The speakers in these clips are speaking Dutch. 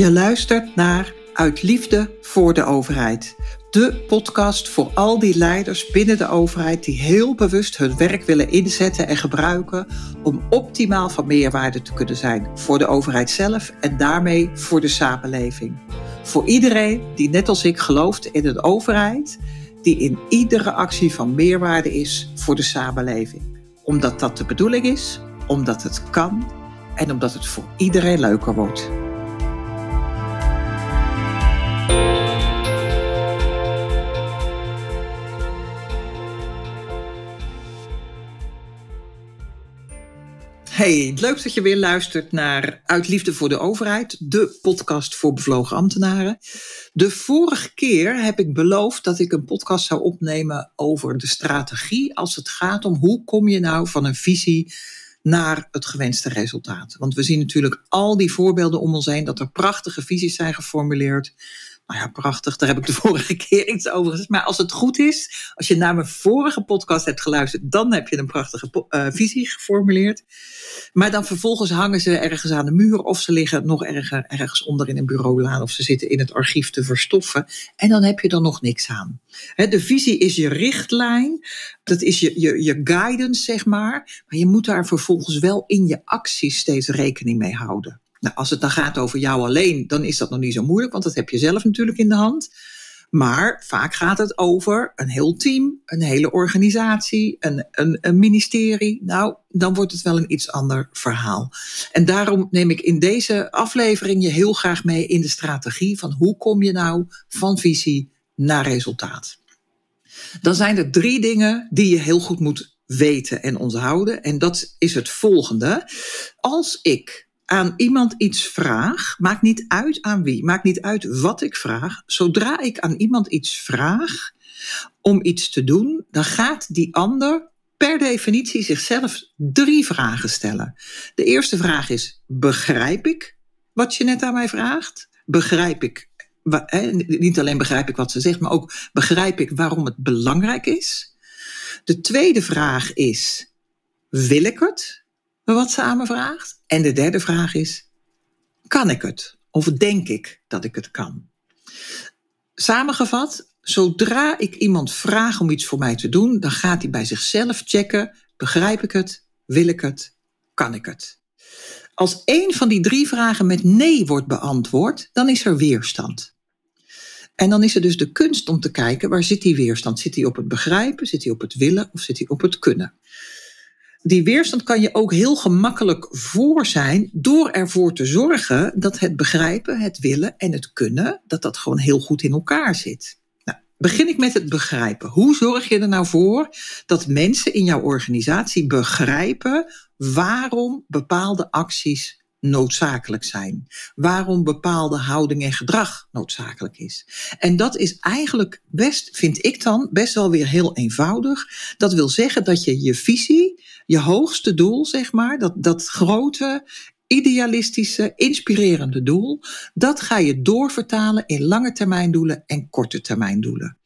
Je luistert naar Uit Liefde voor de Overheid. De podcast voor al die leiders binnen de overheid die heel bewust hun werk willen inzetten en gebruiken om optimaal van meerwaarde te kunnen zijn voor de overheid zelf en daarmee voor de samenleving. Voor iedereen die net als ik gelooft in een overheid die in iedere actie van meerwaarde is voor de samenleving. Omdat dat de bedoeling is, omdat het kan en omdat het voor iedereen leuker wordt. Hey, leuk dat je weer luistert naar Uit Liefde voor de Overheid, de podcast voor bevlogen ambtenaren. De vorige keer heb ik beloofd dat ik een podcast zou opnemen over de strategie als het gaat om hoe kom je nou van een visie naar het gewenste resultaat. Want we zien natuurlijk al die voorbeelden om ons heen dat er prachtige visies zijn geformuleerd nou ja, prachtig. Daar heb ik de vorige keer iets over gezegd. Maar als het goed is, als je naar mijn vorige podcast hebt geluisterd, dan heb je een prachtige uh, visie geformuleerd. Maar dan vervolgens hangen ze ergens aan de muur of ze liggen nog ergens, ergens onder in een bureaulaan of ze zitten in het archief te verstoffen. En dan heb je er nog niks aan. de visie is je richtlijn, dat is je, je, je guidance, zeg maar. Maar je moet daar vervolgens wel in je acties steeds rekening mee houden. Nou, als het dan gaat over jou alleen, dan is dat nog niet zo moeilijk, want dat heb je zelf natuurlijk in de hand. Maar vaak gaat het over een heel team, een hele organisatie, een, een, een, ministerie. Nou, dan wordt het wel een iets ander verhaal. En daarom neem ik in deze aflevering je heel graag mee in de strategie van hoe kom je nou van visie naar resultaat. Dan zijn er drie dingen die je heel goed moet weten en onthouden. En dat is het volgende. Als ik aan iemand iets vraag, maakt niet uit aan wie, maakt niet uit wat ik vraag. Zodra ik aan iemand iets vraag om iets te doen, dan gaat die ander per definitie zichzelf drie vragen stellen. De eerste vraag is: begrijp ik wat je net aan mij vraagt? Begrijp ik niet alleen begrijp ik wat ze zegt, maar ook begrijp ik waarom het belangrijk is. De tweede vraag is: wil ik het? Wat ze aan me vraagt. En de derde vraag is, kan ik het? Of denk ik dat ik het kan? Samengevat, zodra ik iemand vraag om iets voor mij te doen, dan gaat hij bij zichzelf checken, begrijp ik het? Wil ik het? Kan ik het? Als één van die drie vragen met nee wordt beantwoord, dan is er weerstand. En dan is er dus de kunst om te kijken waar zit die weerstand? Zit hij op het begrijpen, zit hij op het willen of zit hij op het kunnen? Die weerstand kan je ook heel gemakkelijk voor zijn door ervoor te zorgen dat het begrijpen, het willen en het kunnen, dat dat gewoon heel goed in elkaar zit. Nou, begin ik met het begrijpen. Hoe zorg je er nou voor dat mensen in jouw organisatie begrijpen waarom bepaalde acties noodzakelijk zijn. Waarom bepaalde houding en gedrag noodzakelijk is. En dat is eigenlijk best, vind ik dan, best wel weer heel eenvoudig. Dat wil zeggen dat je je visie, je hoogste doel, zeg maar, dat, dat grote, idealistische, inspirerende doel, dat ga je doorvertalen in lange termijn doelen en korte termijn doelen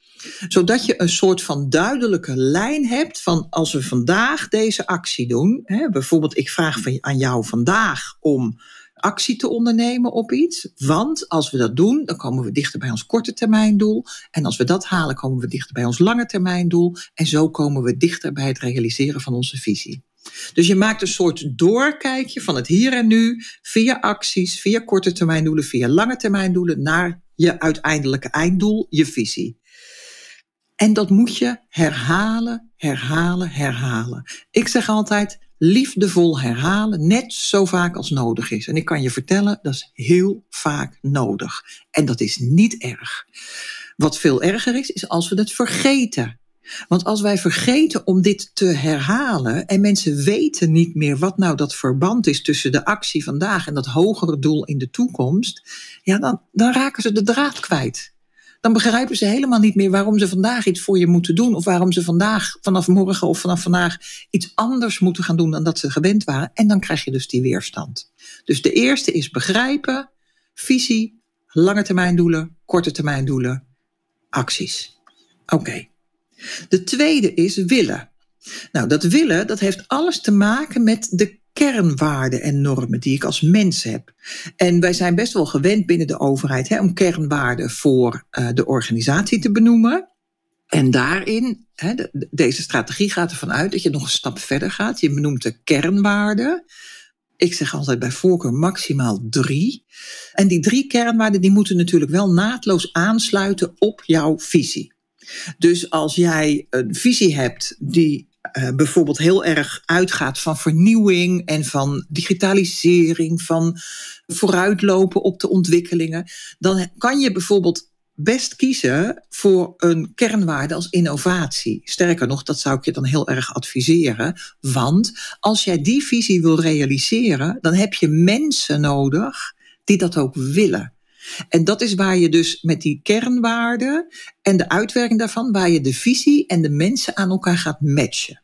zodat je een soort van duidelijke lijn hebt van als we vandaag deze actie doen, hè, bijvoorbeeld ik vraag van, aan jou vandaag om actie te ondernemen op iets, want als we dat doen, dan komen we dichter bij ons korte termijn doel en als we dat halen, komen we dichter bij ons lange termijn doel en zo komen we dichter bij het realiseren van onze visie. Dus je maakt een soort doorkijkje van het hier en nu via acties, via korte termijn doelen, via lange termijn doelen naar je uiteindelijke einddoel, je visie. En dat moet je herhalen, herhalen, herhalen. Ik zeg altijd liefdevol herhalen, net zo vaak als nodig is. En ik kan je vertellen, dat is heel vaak nodig. En dat is niet erg. Wat veel erger is, is als we het vergeten. Want als wij vergeten om dit te herhalen en mensen weten niet meer wat nou dat verband is tussen de actie vandaag en dat hogere doel in de toekomst, ja, dan, dan raken ze de draad kwijt dan begrijpen ze helemaal niet meer waarom ze vandaag iets voor je moeten doen. Of waarom ze vandaag, vanaf morgen of vanaf vandaag iets anders moeten gaan doen dan dat ze gewend waren. En dan krijg je dus die weerstand. Dus de eerste is begrijpen, visie, lange termijn doelen, korte termijn doelen, acties. Oké. De tweede is willen. Nou, dat willen, dat heeft alles te maken met de kernwaarden en normen die ik als mens heb. En wij zijn best wel gewend binnen de overheid hè, om kernwaarden voor uh, de organisatie te benoemen. En daarin, hè, de, deze strategie gaat ervan uit dat je nog een stap verder gaat. Je benoemt de kernwaarden. Ik zeg altijd bij voorkeur maximaal drie. En die drie kernwaarden die moeten natuurlijk wel naadloos aansluiten op jouw visie. Dus als jij een visie hebt die uh, bijvoorbeeld heel erg uitgaat van vernieuwing en van digitalisering, van vooruitlopen op de ontwikkelingen, dan kan je bijvoorbeeld best kiezen voor een kernwaarde als innovatie. Sterker nog, dat zou ik je dan heel erg adviseren. Want als jij die visie wil realiseren, dan heb je mensen nodig die dat ook willen. En dat is waar je dus met die kernwaarden en de uitwerking daarvan, waar je de visie en de mensen aan elkaar gaat matchen.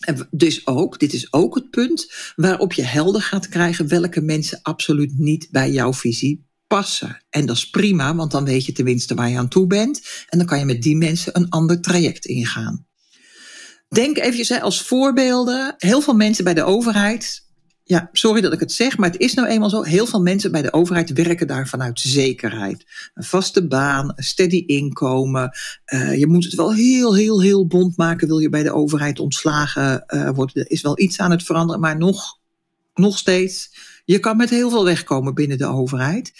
En dus ook, dit is ook het punt waarop je helder gaat krijgen welke mensen absoluut niet bij jouw visie passen. En dat is prima, want dan weet je tenminste waar je aan toe bent. En dan kan je met die mensen een ander traject ingaan. Denk even als voorbeelden. Heel veel mensen bij de overheid. Ja, sorry dat ik het zeg, maar het is nou eenmaal zo. Heel veel mensen bij de overheid werken daar vanuit zekerheid. Een vaste baan, een steady inkomen. Uh, je moet het wel heel, heel, heel bond maken. Wil je bij de overheid ontslagen uh, worden? Er is wel iets aan het veranderen, maar nog, nog steeds je kan met heel veel wegkomen binnen de overheid.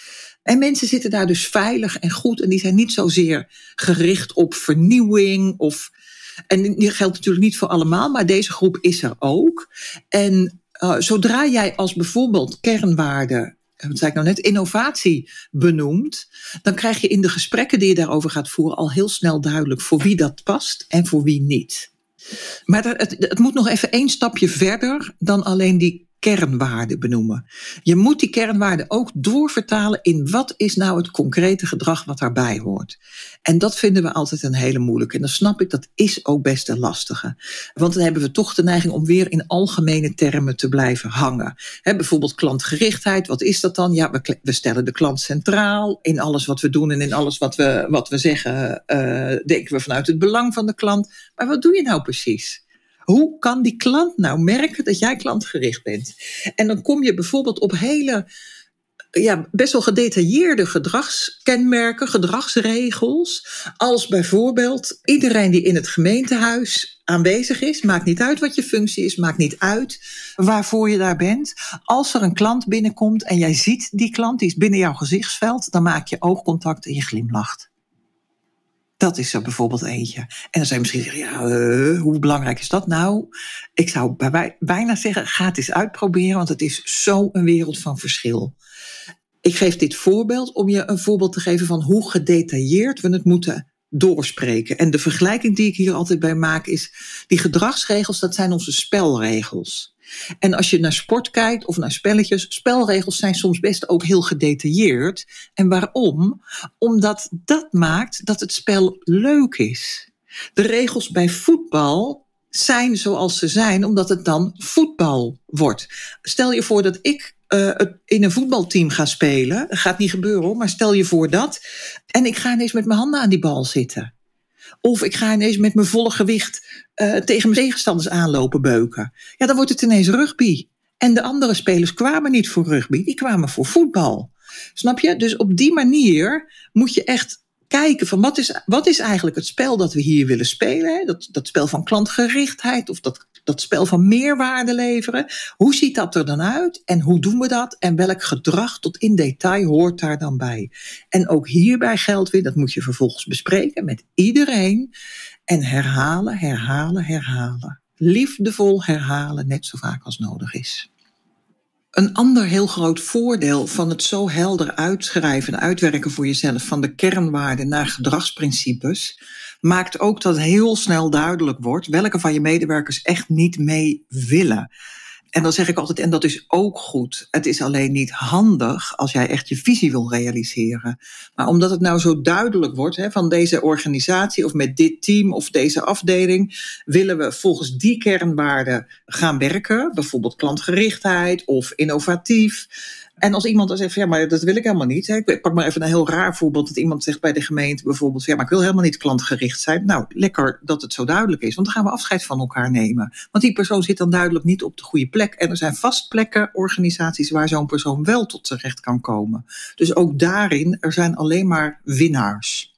En mensen zitten daar dus veilig en goed. En die zijn niet zozeer gericht op vernieuwing of. En die geldt natuurlijk niet voor allemaal, maar deze groep is er ook. En uh, zodra jij als bijvoorbeeld kernwaarde wat zei ik nou net, innovatie benoemt, dan krijg je in de gesprekken die je daarover gaat voeren al heel snel duidelijk voor wie dat past en voor wie niet. Maar het, het moet nog even één stapje verder dan alleen die kernwaarden benoemen. Je moet die kernwaarden ook doorvertalen in wat is nou het concrete gedrag wat daarbij hoort. En dat vinden we altijd een hele moeilijke. En dan snap ik, dat is ook best een lastige. Want dan hebben we toch de neiging om weer in algemene termen te blijven hangen. bijvoorbeeld klantgerichtheid, wat is dat dan? Ja, we, we, stellen de klant centraal. In alles wat we doen en in alles wat we, wat we zeggen, uh, denken we vanuit het belang van de klant. Maar wat doe je nou precies? Hoe kan die klant nou merken dat jij klantgericht bent? En dan kom je bijvoorbeeld op hele ja, best wel gedetailleerde gedragskenmerken, gedragsregels. Als bijvoorbeeld iedereen die in het gemeentehuis aanwezig is, maakt niet uit wat je functie is, maakt niet uit waarvoor je daar bent. Als er een klant binnenkomt en jij ziet die klant, die is binnen jouw gezichtsveld, dan maak je oogcontact en je glimlacht. Dat is er bijvoorbeeld eentje. En dan je misschien zeggen, ja, uh, hoe belangrijk is dat nou? Ik zou bij, bijna zeggen, ga het eens uitproberen, want het is zo een wereld van verschil. Ik geef dit voorbeeld om je een voorbeeld te geven van hoe gedetailleerd we het moeten doorspreken. En de vergelijking die ik hier altijd bij maak is, die gedragsregels, dat zijn onze spelregels. En als je naar sport kijkt of naar spelletjes, spelregels zijn soms best ook heel gedetailleerd. En waarom? Omdat dat maakt dat het spel leuk is. De regels bij voetbal zijn zoals ze zijn, omdat het dan voetbal wordt. Stel je voor dat ik uh, in een voetbalteam ga spelen. Dat gaat niet gebeuren hoor, maar stel je voor dat. En ik ga ineens met mijn handen aan die bal zitten. Of ik ga ineens met mijn volle gewicht uh, tegen mijn tegenstanders aanlopen beuken. Ja, dan wordt het ineens rugby. En de andere spelers kwamen niet voor rugby, die kwamen voor voetbal. Snap je? Dus op die manier moet je echt kijken van wat is, wat is eigenlijk het spel dat we hier willen spelen. Dat, dat spel van klantgerichtheid of dat, dat spel van meerwaarde leveren. Hoe ziet dat er dan uit en hoe doen we dat en welk gedrag tot in detail hoort daar dan bij. En ook hierbij geldt weer, dat moet je vervolgens bespreken met iedereen en herhalen, herhalen, herhalen. Liefdevol herhalen, net zo vaak als nodig is. Een ander heel groot voordeel van het zo helder uitschrijven en uitwerken voor jezelf van de kernwaarden naar gedragsprincipes maakt ook dat heel snel duidelijk wordt welke van je medewerkers echt niet mee willen. En dan zeg ik altijd, en dat is ook goed. Het is alleen niet handig als jij echt je visie wil realiseren. Maar omdat het nou zo duidelijk wordt hè, van deze organisatie of met dit team of deze afdeling, willen we volgens die kernwaarden gaan werken. Bijvoorbeeld klantgerichtheid of innovatief. En als iemand dan zegt, ja, maar dat wil ik helemaal niet. Ik pak maar even een heel raar voorbeeld. Dat iemand zegt bij de gemeente bijvoorbeeld, ja, maar ik wil helemaal niet klantgericht zijn. Nou, lekker dat het zo duidelijk is. Want dan gaan we afscheid van elkaar nemen. Want die persoon zit dan duidelijk niet op de goede plek. En er zijn vast plekken, organisaties waar zo'n persoon wel tot terecht kan komen. Dus ook daarin, er zijn alleen maar winnaars.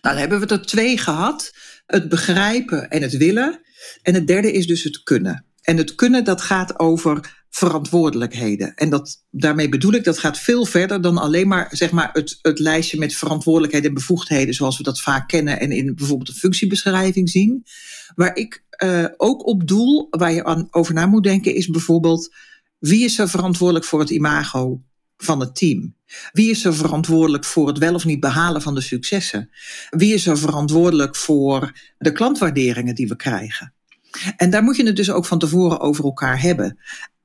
Nou, dan hebben we er twee gehad. Het begrijpen en het willen. En het derde is dus het kunnen. En het kunnen, dat gaat over verantwoordelijkheden. En dat, daarmee bedoel ik, dat gaat veel verder dan alleen maar, zeg maar het, het lijstje met verantwoordelijkheden en bevoegdheden, zoals we dat vaak kennen en in bijvoorbeeld een functiebeschrijving zien. Waar ik uh, ook op doel, waar je aan, over na moet denken, is bijvoorbeeld wie is er verantwoordelijk voor het imago van het team? Wie is er verantwoordelijk voor het wel of niet behalen van de successen? Wie is er verantwoordelijk voor de klantwaarderingen die we krijgen? En daar moet je het dus ook van tevoren over elkaar hebben.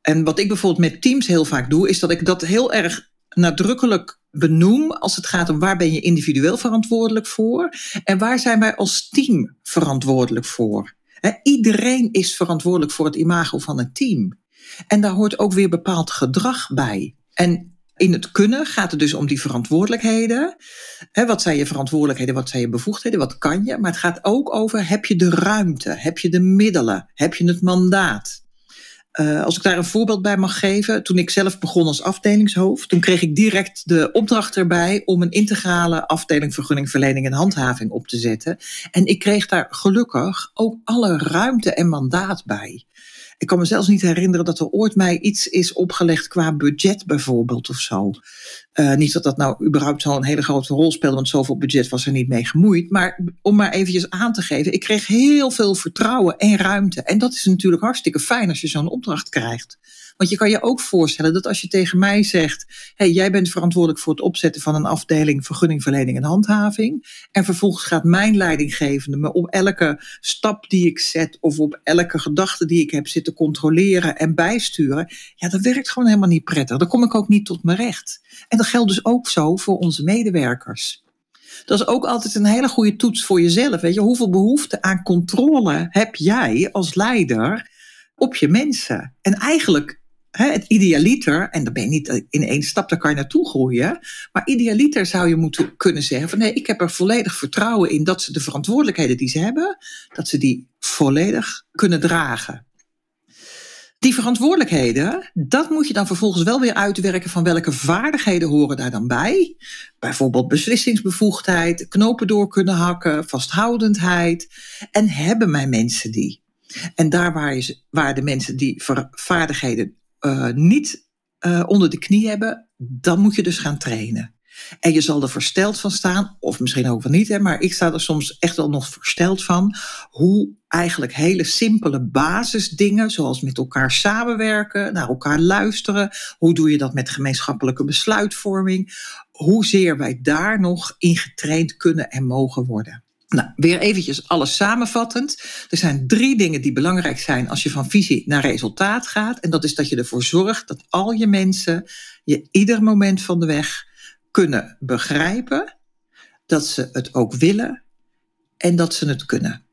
En wat ik bijvoorbeeld met teams heel vaak doe, is dat ik dat heel erg nadrukkelijk benoem als het gaat om waar ben je individueel verantwoordelijk voor en waar zijn wij als team verantwoordelijk voor. iedereen is verantwoordelijk voor het imago van een team. En daar hoort ook weer bepaald gedrag bij. En in het kunnen gaat het dus om die verantwoordelijkheden. wat zijn je verantwoordelijkheden, wat zijn je bevoegdheden, wat kan je? Maar het gaat ook over, heb je de ruimte, heb je de middelen, heb je het mandaat? Uh, als ik daar een voorbeeld bij mag geven, toen ik zelf begon als afdelingshoofd, toen kreeg ik direct de opdracht erbij om een integrale afdeling vergunningverlening en handhaving op te zetten. En ik kreeg daar gelukkig ook alle ruimte en mandaat bij. Ik kan me zelfs niet herinneren dat er ooit mij iets is opgelegd qua budget bijvoorbeeld of zo. Uh, niet dat dat nou überhaupt zo'n hele grote rol speelde, want zoveel budget was er niet mee gemoeid. Maar om maar eventjes aan te geven, ik kreeg heel veel vertrouwen en ruimte. En dat is natuurlijk hartstikke fijn als je zo'n opdracht krijgt. Want je kan je ook voorstellen dat als je tegen mij zegt: hey, jij bent verantwoordelijk voor het opzetten van een afdeling vergunningverlening en handhaving. En vervolgens gaat mijn leidinggevende me op elke stap die ik zet of op elke gedachte die ik heb zitten controleren en bijsturen. Ja, dat werkt gewoon helemaal niet prettig. Dan kom ik ook niet tot mijn recht. En dat geldt dus ook zo voor onze medewerkers. Dat is ook altijd een hele goede toets voor jezelf. Weet je, hoeveel behoefte aan controle heb jij als leider op je mensen? En eigenlijk het idealiter, en dan ben je niet in één stap, daar kan je naartoe groeien. Maar idealiter zou je moeten kunnen zeggen van nee, ik heb er volledig vertrouwen in dat ze de verantwoordelijkheden die ze hebben, dat ze die volledig kunnen dragen. Die verantwoordelijkheden, dat moet je dan vervolgens wel weer uitwerken van welke vaardigheden horen daar dan bij. Bijvoorbeeld beslissingsbevoegdheid, knopen door kunnen hakken, vasthoudendheid. En hebben mijn mensen die? En daar waar, waar de mensen die vaardigheden uh, niet uh, onder de knie hebben, dan moet je dus gaan trainen. En je zal er versteld van staan, of misschien ook wel niet, hè, maar ik sta er soms echt wel nog versteld van hoe eigenlijk hele simpele basisdingen, zoals met elkaar samenwerken, naar elkaar luisteren, hoe doe je dat met gemeenschappelijke besluitvorming, hoezeer wij daar nog in getraind kunnen en mogen worden. Nou, weer eventjes alles samenvattend. Er zijn drie dingen die belangrijk zijn als je van visie naar resultaat gaat. En dat is dat je ervoor zorgt dat al je mensen je ieder moment van de weg kunnen begrijpen. Dat ze het ook willen en dat ze het kunnen.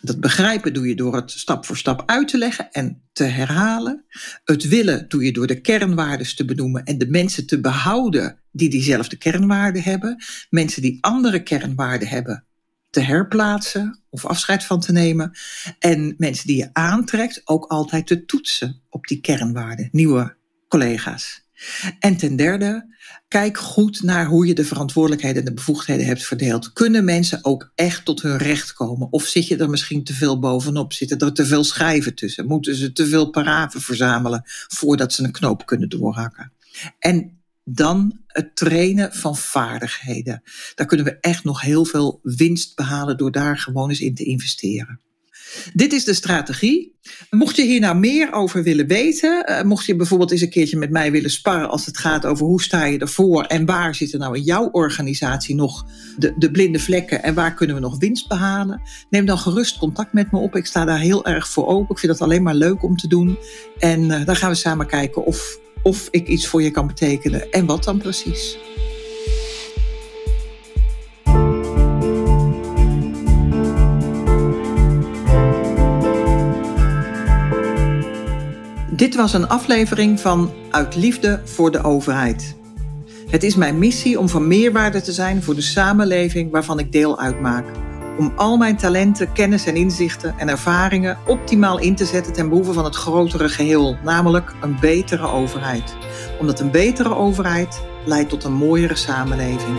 Dat begrijpen doe je door het stap voor stap uit te leggen en te herhalen. Het willen doe je door de kernwaarden te benoemen en de mensen te behouden die diezelfde kernwaarden hebben. Mensen die andere kernwaarden hebben, te herplaatsen of afscheid van te nemen. En mensen die je aantrekt ook altijd te toetsen op die kernwaarden, nieuwe collega's. En ten derde, kijk goed naar hoe je de verantwoordelijkheden en de bevoegdheden hebt verdeeld. Kunnen mensen ook echt tot hun recht komen? Of zit je er misschien te veel bovenop? Zitten er te veel schijven tussen? Moeten ze te veel paraven verzamelen voordat ze een knoop kunnen doorhakken? En dan het trainen van vaardigheden. Daar kunnen we echt nog heel veel winst behalen door daar gewoon eens in te investeren. Dit is de strategie. Mocht je hier nou meer over willen weten, uh, mocht je bijvoorbeeld eens een keertje met mij willen sparren als het gaat over hoe sta je ervoor en waar zitten nou in jouw organisatie nog de, de blinde vlekken en waar kunnen we nog winst behalen, neem dan gerust contact met me op. Ik sta daar heel erg voor open. Ik vind het alleen maar leuk om te doen. En uh, dan gaan we samen kijken of of ik iets voor je kan betekenen en wat dan precies. Dit was een aflevering van Uit Liefde voor de Overheid. Het is mijn missie om van meerwaarde te zijn voor de samenleving waarvan ik deel uitmaak. Om al mijn talenten, kennis en inzichten en ervaringen optimaal in te zetten ten behoeve van het grotere geheel, namelijk een betere overheid. Omdat een betere overheid leidt tot een mooiere samenleving.